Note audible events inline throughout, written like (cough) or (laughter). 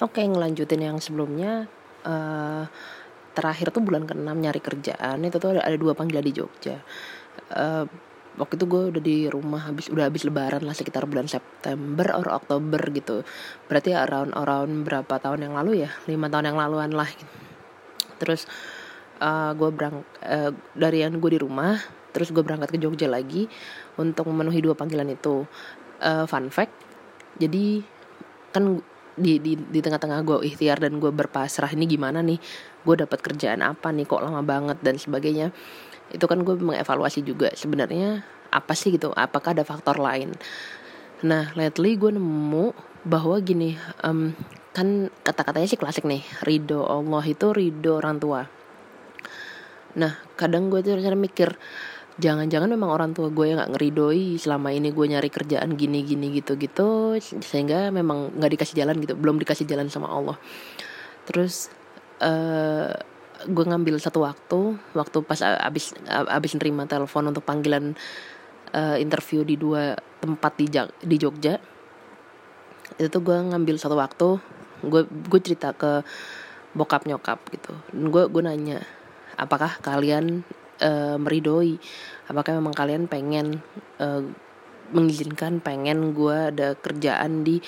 Oke, ngelanjutin yang sebelumnya uh, terakhir tuh bulan ke-6 nyari kerjaan itu tuh ada, ada dua panggilan di Jogja. Uh, waktu itu gue udah di rumah habis udah habis lebaran lah sekitar bulan September or Oktober gitu. Berarti around around berapa tahun yang lalu ya? lima tahun yang laluan lah. Gitu. Terus uh, gue uh, dari yang gue di rumah, terus gue berangkat ke Jogja lagi untuk memenuhi dua panggilan itu. Uh, fun fact, jadi kan di di di tengah-tengah gue ikhtiar dan gue berpasrah ini gimana nih? Gue dapat kerjaan apa nih? Kok lama banget? Dan sebagainya. Itu kan gue mengevaluasi juga sebenarnya apa sih gitu? Apakah ada faktor lain? Nah lately gue nemu bahwa gini um, kan kata-katanya sih klasik nih ridho Allah itu ridho orang tua. Nah kadang gue tuh mikir jangan-jangan memang orang tua gue yang nggak ngeridoi selama ini gue nyari kerjaan gini gini gitu gitu sehingga memang nggak dikasih jalan gitu belum dikasih jalan sama Allah. Terus uh, gue ngambil satu waktu waktu pas abis abis nerima telepon untuk panggilan uh, interview di dua tempat di di Jogja. Itu tuh gue ngambil satu waktu gue gue cerita ke bokap nyokap gitu. Gue gue nanya apakah kalian uh, meridoi. Apakah memang kalian pengen uh, mengizinkan pengen gue ada kerjaan di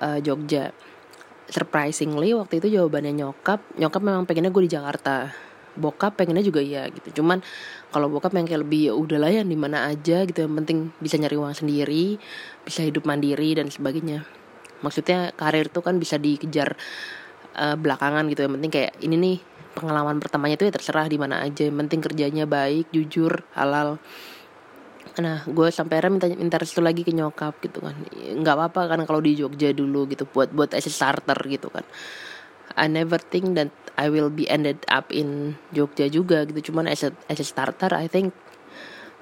uh, Jogja? Surprisingly waktu itu jawabannya nyokap. Nyokap memang pengennya gue di Jakarta. Bokap pengennya juga iya gitu. Cuman kalau bokap yang kayak lebih ya udahlah yang di mana aja gitu. Yang penting bisa nyari uang sendiri bisa hidup mandiri dan sebagainya. Maksudnya karir tuh kan bisa dikejar uh, belakangan gitu. Yang penting kayak ini nih pengalaman pertamanya itu ya terserah di mana aja. Yang penting kerjanya baik jujur halal. Nah gue sampai akhirnya minta minta restu lagi ke nyokap gitu kan. Nggak apa-apa kan kalau di Jogja dulu gitu buat buat as a starter gitu kan. I never think that I will be ended up in Jogja juga gitu. Cuman as a as a starter I think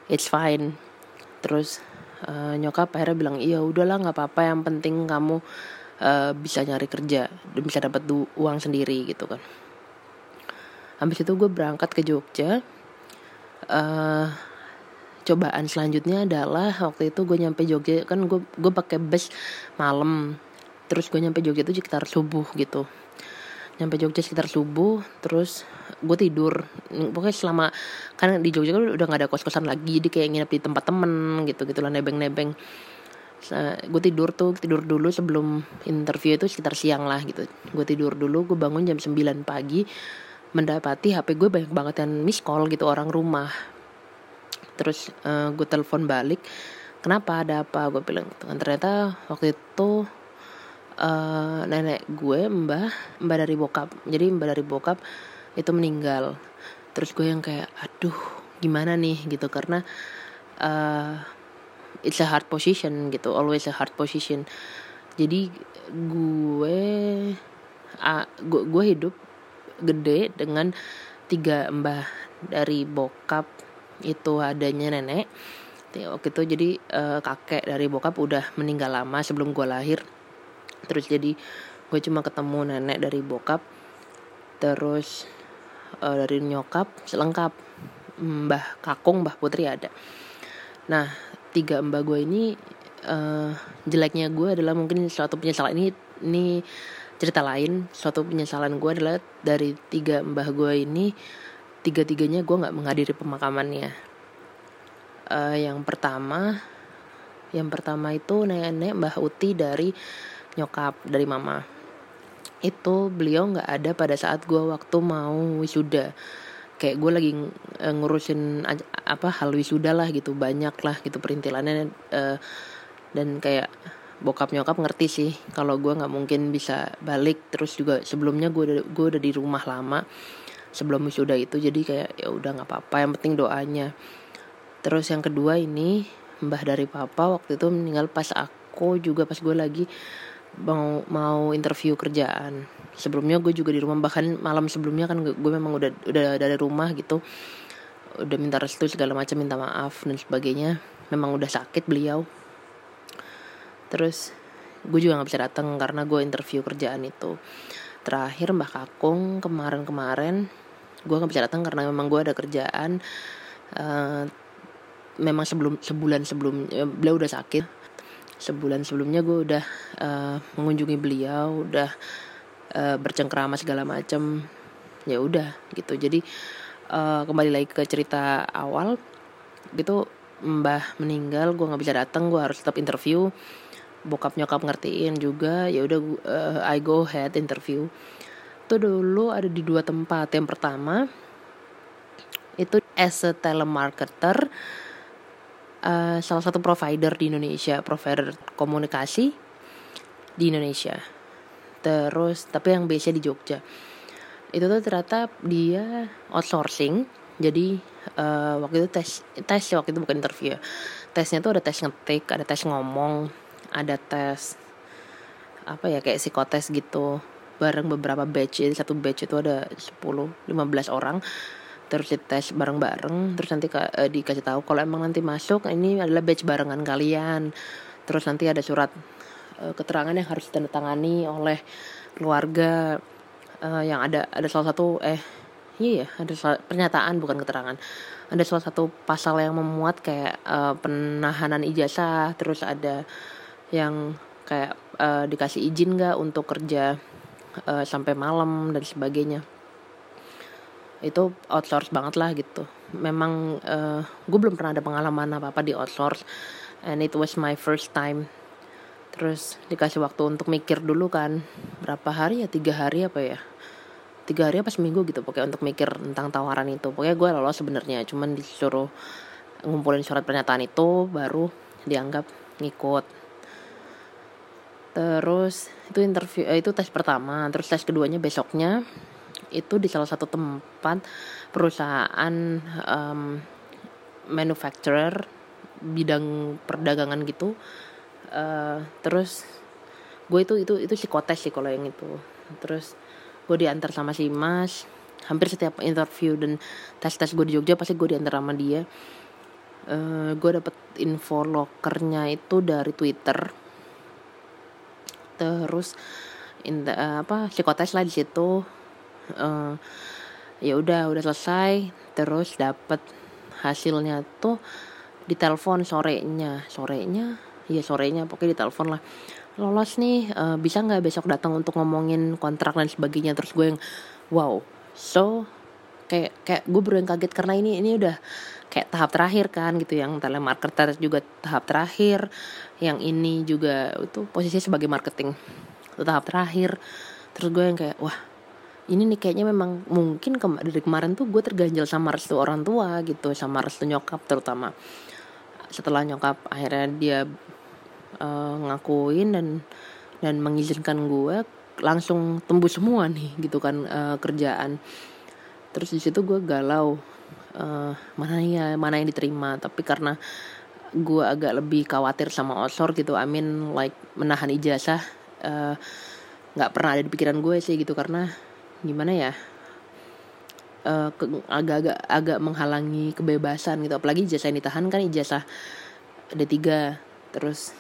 it's fine. Terus uh, nyokap akhirnya bilang iya udahlah nggak apa-apa. Yang penting kamu uh, bisa nyari kerja dan bisa dapat uang sendiri gitu kan habis itu gue berangkat ke Jogja. Uh, cobaan selanjutnya adalah waktu itu gue nyampe Jogja kan gue gue pakai bus malam. Terus gue nyampe Jogja itu sekitar subuh gitu. Nyampe Jogja sekitar subuh terus gue tidur. Pokoknya selama kan di Jogja kan udah gak ada kos kosan lagi jadi kayak nginep di tempat temen gitu gitulah nebeng nebeng gue tidur tuh tidur dulu sebelum interview itu sekitar siang lah gitu. Gue tidur dulu gue bangun jam 9 pagi mendapati HP gue banyak banget yang miss call gitu orang rumah. Terus uh, gue telepon balik kenapa? Ada apa? Gue bilang gitu kan. Ternyata waktu itu uh, nenek gue mbah mbah dari bokap jadi mbah dari bokap itu meninggal. Terus gue yang kayak aduh gimana nih? Gitu karena uh, it's a hard position gitu always a hard position. Jadi gue uh, gue, gue hidup gede dengan tiga mbah dari bokap itu adanya nenek. Waktu itu jadi uh, kakek dari bokap udah meninggal lama sebelum gue lahir. Terus jadi gue cuma ketemu nenek dari bokap. Terus uh, dari nyokap selengkap mbah kakung mbah putri ada. Nah tiga mbah gue ini uh, jeleknya gue adalah mungkin suatu penyesalan. Ini ini cerita lain suatu penyesalan gue adalah dari tiga mbah gue ini tiga tiganya gue nggak menghadiri pemakamannya. Uh, yang pertama yang pertama itu nenek mbah uti dari nyokap dari mama. Itu beliau nggak ada pada saat gue waktu mau wisuda. Kayak gue lagi uh, ngurusin apa hal wisuda lah gitu banyak lah gitu perintilannya uh, dan kayak bokap nyokap ngerti sih kalau gue nggak mungkin bisa balik. Terus juga sebelumnya gue udah gue udah di rumah lama sebelum wisuda itu. Jadi kayak ya udah nggak apa-apa yang penting doanya. Terus yang kedua ini mbah dari papa waktu itu meninggal pas aku juga pas gue lagi mau mau interview kerjaan. Sebelumnya gue juga di rumah bahkan malam sebelumnya kan gue memang udah udah dari rumah gitu. Udah minta restu segala macam minta maaf dan sebagainya. Memang udah sakit beliau terus gue juga nggak bisa datang karena gue interview kerjaan itu. Terakhir mbak kakung kemarin-kemarin gue nggak bisa datang karena memang gue ada kerjaan uh, memang sebelum sebulan sebelum uh, beliau udah sakit. Sebulan sebelumnya gue udah uh, mengunjungi beliau udah uh, bercengkrama segala macam ya udah gitu. Jadi uh, kembali lagi ke cerita awal gitu. Mbah meninggal gue nggak bisa datang gue harus tetap interview bokap nyokap ngertiin juga ya udah uh, I go ahead interview. Tuh dulu ada di dua tempat. Yang pertama itu as a telemarketer uh, salah satu provider di Indonesia provider komunikasi di Indonesia. Terus tapi yang base di Jogja. Itu tuh ternyata dia outsourcing jadi uh, waktu itu tes tes waktu itu bukan interview ya. Tesnya tuh ada tes ngetik ada tes ngomong ada tes apa ya kayak psikotes gitu. Bareng beberapa batch jadi satu batch itu ada 10 15 orang. Terus dites bareng-bareng terus nanti uh, dikasih tahu kalau emang nanti masuk ini adalah batch barengan kalian. Terus nanti ada surat uh, keterangan yang harus ditandatangani oleh keluarga uh, yang ada ada salah satu eh iya ya ada pernyataan bukan keterangan. Ada salah satu pasal yang memuat kayak uh, penahanan ijazah terus ada yang kayak uh, dikasih izin nggak untuk kerja uh, sampai malam dan sebagainya. Itu outsource banget lah gitu. Memang uh, gue belum pernah ada pengalaman apa apa di outsource and it was my first time. Terus dikasih waktu untuk mikir dulu kan berapa hari ya? Tiga hari apa ya? Tiga hari apa seminggu gitu pokoknya untuk mikir tentang tawaran itu. Pokoknya gue lolos sebenarnya cuman disuruh ngumpulin surat pernyataan itu baru dianggap ngikut terus itu interview eh, itu tes pertama terus tes keduanya besoknya itu di salah satu tempat perusahaan um, manufacturer bidang perdagangan gitu. Uh, terus gue itu itu itu psikotes sih kalau yang itu. Terus gue diantar sama si Mas hampir setiap interview dan tes tes gue di Jogja pasti gue diantar sama dia. Uh, gue dapet info lokernya itu dari Twitter terus in the, uh, apa psikotes lah di situ. Uh, ya udah udah selesai. Terus dapet hasilnya tuh di telepon sorenya. Sorenya? Ya sorenya. Pokoknya di telepon lah. Lolos nih uh, bisa nggak besok datang untuk ngomongin kontrak dan sebagainya? Terus gue yang wow so kayak kayak gue baru yang kaget karena ini ini udah kayak tahap terakhir kan gitu. Yang telemarketer juga tahap terakhir yang ini juga itu posisi sebagai marketing. Itu tahap terakhir. Terus gue yang kayak wah ini nih kayaknya memang mungkin ke dari kemarin tuh gue terganjal sama restu orang tua gitu sama restu nyokap terutama. Setelah nyokap akhirnya dia uh, ngakuin dan dan mengizinkan gue langsung tembus semua nih gitu kan uh, kerjaan terus di situ gue galau uh, mana ya mana yang diterima. Tapi karena gue agak lebih khawatir sama osor gitu I mean like menahan ijazah nggak uh, pernah ada di pikiran gue sih gitu. Karena gimana ya agak-agak uh, agak menghalangi kebebasan gitu. Apalagi ijazah yang ditahan kan ijazah D3 terus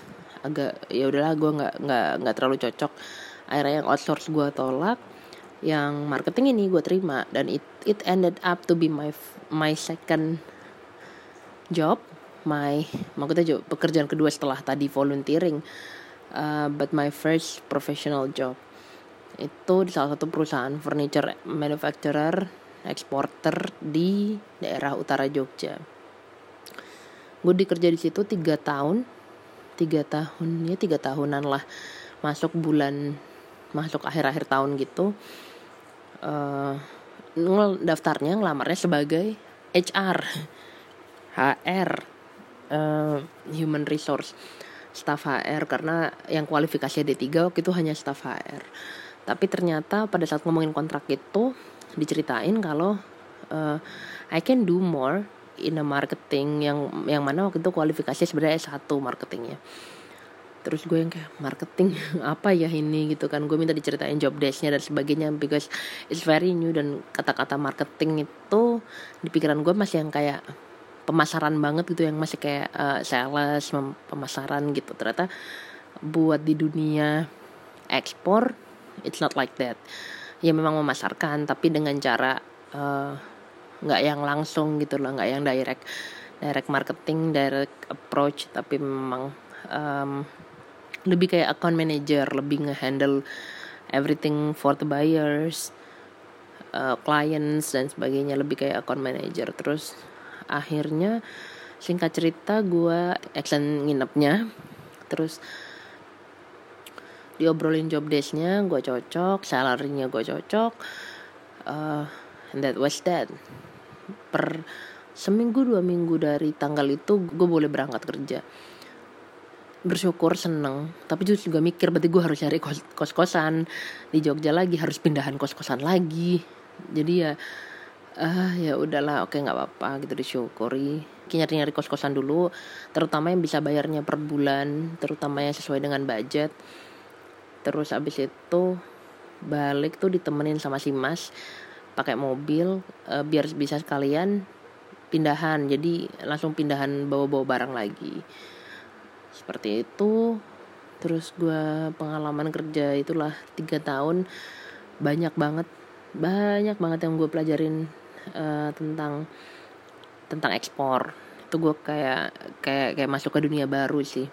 agak ya udahlah gue nggak nggak nggak terlalu cocok. Akhirnya yang outsource gue tolak yang marketing ini gue terima. Dan it it ended up to be my my second job. My maksudnya job, pekerjaan kedua setelah tadi volunteering. Uh, but my first professional job. Itu di salah satu perusahaan furniture manufacturer exporter di daerah utara Jogja. Gue dikerja di situ tiga tahun. Tiga tahun ya tiga tahunan lah. Masuk bulan masuk akhir-akhir tahun gitu uh, daftarnya ngelamarnya sebagai HR HR uh, human resource. Staff HR karena yang kualifikasi D3 waktu itu hanya staff HR tapi ternyata pada saat ngomongin kontrak itu diceritain kalau uh, I can do more in a marketing yang yang mana waktu itu kualifikasi sebenarnya S1 marketingnya terus gue yang kayak marketing (laughs) apa ya ini? Gitu kan. Gue minta diceritain job desknya dan sebagainya because it's very new dan kata-kata marketing itu di pikiran gue masih yang kayak pemasaran banget gitu yang masih kayak uh, sales pemasaran gitu. Ternyata buat di dunia ekspor it's not like that. Ya memang memasarkan tapi dengan cara uh, nggak yang langsung gitu loh nggak yang direct direct marketing direct approach tapi memang um, lebih kayak account manager lebih ngehandle everything for the buyers uh, clients dan sebagainya. Lebih kayak account manager. Terus akhirnya singkat cerita gue action nginepnya. Terus diobrolin job desknya gue cocok salarinya gue cocok uh, and that was that. Per seminggu dua minggu dari tanggal itu gue boleh berangkat kerja bersyukur seneng. Tapi juga mikir berarti gue harus cari kos, kos kosan di Jogja lagi harus pindahan kos kosan lagi. Jadi ya ah ya udahlah oke nggak apa-apa gitu disyukuri. Nyari nyari kos kosan dulu terutama yang bisa bayarnya per bulan terutama yang sesuai dengan budget. Terus abis itu balik tuh ditemenin sama si mas pakai mobil uh, biar bisa sekalian pindahan. Jadi langsung pindahan bawa-bawa barang lagi seperti itu. Terus gue pengalaman kerja itulah tiga tahun. Banyak banget banyak banget yang gue pelajarin uh, tentang tentang ekspor. Itu gue kayak kayak kayak masuk ke dunia baru sih.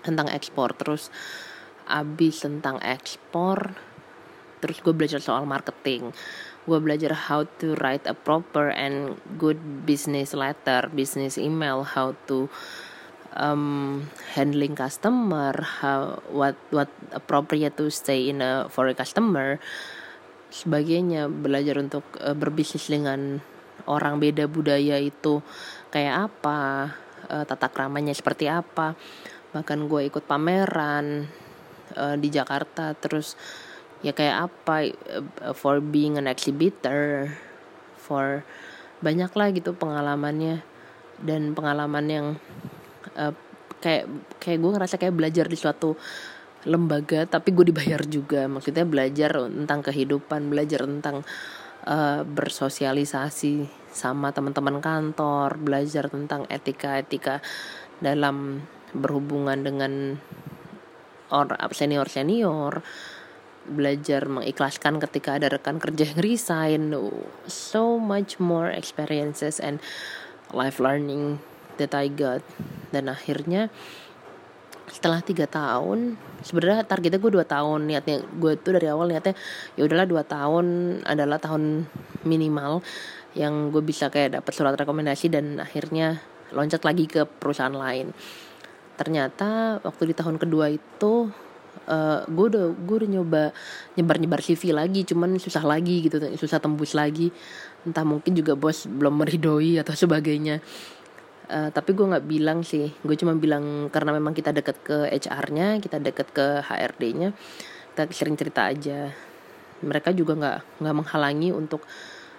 Tentang ekspor. Terus abis tentang ekspor terus gue belajar soal marketing. Gue belajar how to write a proper and good business letter business email how to um, handling customer how what what appropriate to stay in a for a customer sebagainya belajar untuk uh, berbisnis dengan orang beda budaya itu kayak apa uh, tata keramanya seperti apa. Bahkan gue ikut pameran uh, di Jakarta terus ya kayak apa uh, for being an exhibitor for banyak lah gitu pengalamannya. Dan pengalaman yang uh, kayak kayak gue ngerasa kayak belajar di suatu lembaga tapi gue dibayar juga. Maksudnya belajar tentang kehidupan belajar tentang uh, bersosialisasi sama teman-teman kantor belajar tentang etika-etika dalam berhubungan dengan or senior senior belajar mengikhlaskan ketika ada rekan kerja yang resign. So much more experiences and life learning that I got dan akhirnya setelah tiga tahun sebenarnya targetnya gue dua tahun. Niatnya gue tuh dari awal niatnya ya udahlah dua tahun adalah tahun minimal yang gue bisa kayak dapat surat rekomendasi dan akhirnya loncat lagi ke perusahaan lain. Ternyata waktu di tahun kedua itu uh, gue udah gue udah nyoba nyebar nyebar CV lagi cuman susah lagi gitu susah tembus lagi. Entah mungkin juga bos belum meridoi atau sebagainya uh, tapi gue nggak bilang sih. Gue cuma bilang karena memang kita deket ke HR-nya kita deket ke HRD-nya kita sering cerita aja. Mereka juga nggak nggak menghalangi untuk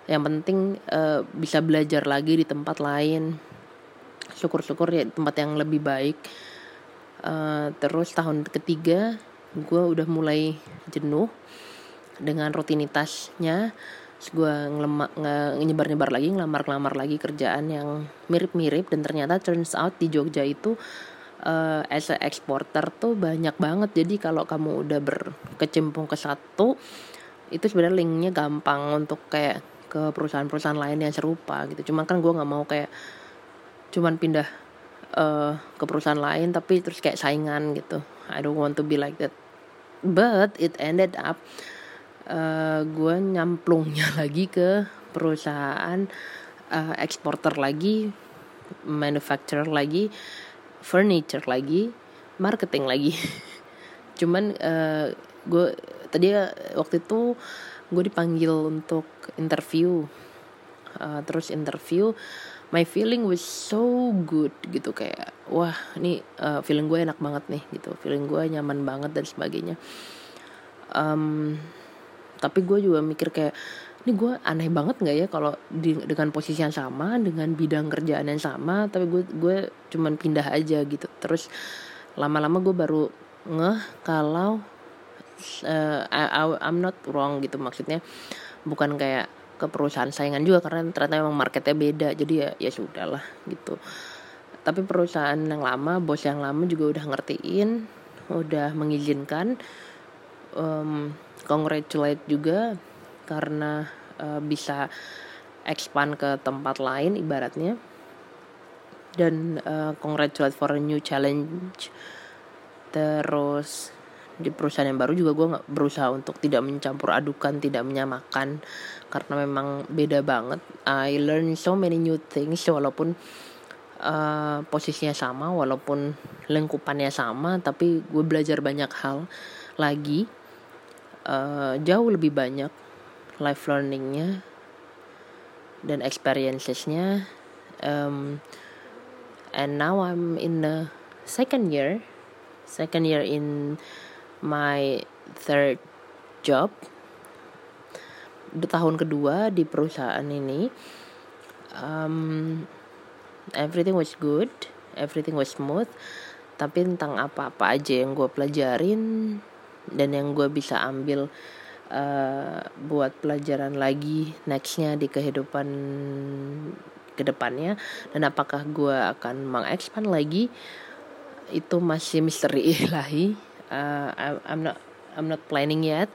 yang penting uh, bisa belajar lagi di tempat lain. Syukur-syukur ya tempat yang lebih baik. Uh, terus tahun ketiga gue udah mulai jenuh dengan rutinitasnya terus gue ngelemak nyebar nyebar lagi ngelamar ngelamar lagi kerjaan yang mirip mirip dan ternyata turns out di Jogja itu uh, as a exporter tuh banyak banget. Jadi kalau kamu udah berkecimpung ke satu itu sebenarnya linknya gampang untuk kayak ke perusahaan-perusahaan lain yang serupa gitu. Cuman kan gue nggak mau kayak cuman pindah uh, ke perusahaan lain tapi terus kayak saingan gitu. I don't want to be like that. But it ended up uh, gue nyamplungnya (laughs) lagi ke perusahaan uh, eksporter lagi manufacturer lagi furniture lagi marketing lagi. (laughs) Cuman uh, gue tadi waktu itu gue dipanggil untuk interview. Uh, terus interview my feeling was so good gitu kayak wah ini uh, feeling gue enak banget nih gitu. Feeling gue nyaman banget dan sebagainya. Um, tapi gue juga mikir kayak ini gue aneh banget nggak ya kalau dengan posisi yang sama dengan bidang kerjaan yang sama tapi gue gue cuman pindah aja gitu. Terus lama-lama gue baru ngeh kalau uh, I, I'm not wrong gitu maksudnya. Bukan kayak ke perusahaan saingan juga karena ternyata memang marketnya beda jadi ya ya sudahlah gitu. Tapi perusahaan yang lama bos yang lama juga udah ngertiin udah mengizinkan um, congratulate juga karena uh, bisa expand ke tempat lain ibaratnya. Dan uh, congratulate for a new challenge. Terus di perusahaan yang baru juga gue nggak berusaha untuk tidak mencampur adukan tidak menyamakan. Karena memang beda banget. I learn so many new things walaupun uh, posisinya sama walaupun lingkupannya sama tapi gue belajar banyak hal lagi uh, jauh lebih banyak life learningnya dan experiencesnya um, and now I'm in the second year second year in my third job. Di tahun kedua di perusahaan ini um, everything was good everything was smooth. Tapi tentang apa-apa aja yang gue pelajarin dan yang gue bisa ambil uh, buat pelajaran lagi nextnya di kehidupan ke depannya dan apakah gue akan mengekspan lagi itu masih misteri (laughs) ilahi. Uh, I'm not I'm not planning yet.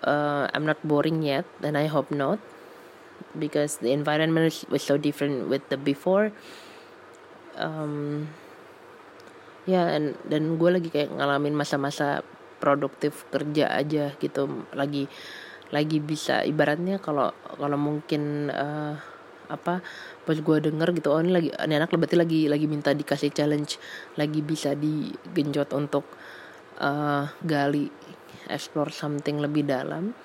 Uh, I'm not boring yet and I hope not. Because the environment was so different with the before. Um, ya yeah, dan dan gue lagi kayak ngalamin masa-masa produktif kerja aja gitu. Lagi lagi bisa ibaratnya kalau kalau mungkin uh, apa pas gue denger gitu oh ini lagi ini anak berarti lagi lagi minta dikasih challenge lagi bisa digenjot untuk uh, gali explore something lebih dalam.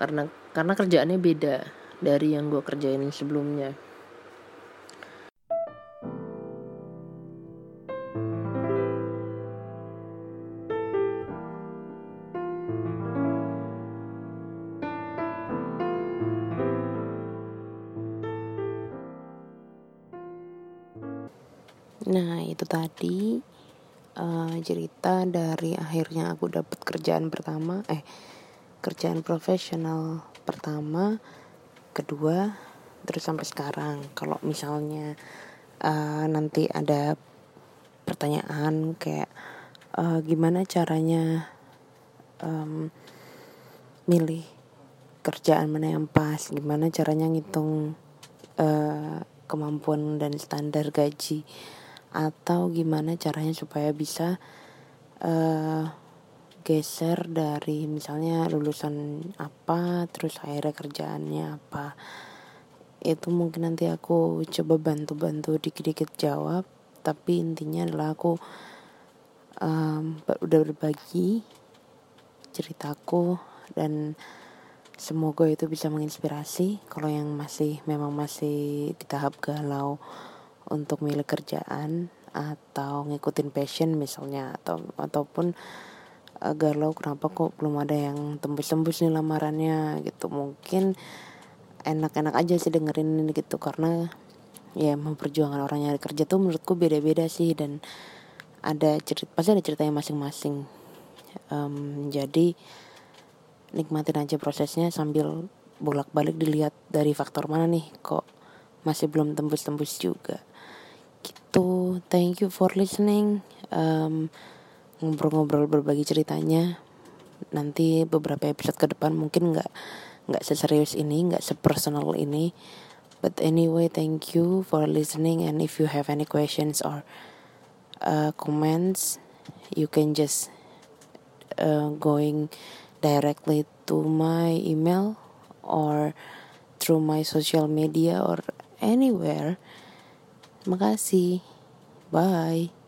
Karena karena kerjaannya beda dari yang gue kerjain sebelumnya Nah itu tadi uh, cerita dari akhirnya aku dapat kerjaan pertama, eh kerjaan profesional pertama, kedua, terus sampai sekarang. Kalau misalnya uh, nanti ada pertanyaan kayak uh, gimana caranya um, milih kerjaan mana yang pas, gimana caranya ngitung uh, kemampuan dan standar gaji atau gimana caranya supaya bisa uh, geser dari misalnya lulusan apa terus akhirnya kerjaannya apa. Itu mungkin nanti aku coba bantu-bantu dikit-dikit jawab. Tapi intinya adalah aku um, udah berbagi ceritaku dan semoga itu bisa menginspirasi. Kalau yang masih memang masih di tahap galau untuk milih kerjaan atau ngikutin passion misalnya atau ataupun agar lo kenapa kok belum ada yang tembus-tembus nih lamarannya gitu. Mungkin enak-enak aja sih dengerin ini gitu. Karena ya memperjuangkan orang nyari kerja tuh menurutku beda-beda sih dan ada cerita pasti ada ceritanya masing-masing. Um, jadi nikmatin aja prosesnya sambil bolak-balik dilihat dari faktor mana nih kok masih belum tembus-tembus juga gitu. Thank you for listening. Um, ngobrol-ngobrol berbagi ceritanya. Nanti beberapa episode ke depan mungkin nggak nggak seserius ini nggak sepersonal ini. But anyway thank you for listening. And if you have any questions or uh, comments you can just uh, going directly to my email or through my social media or anywhere Makasih. Bye.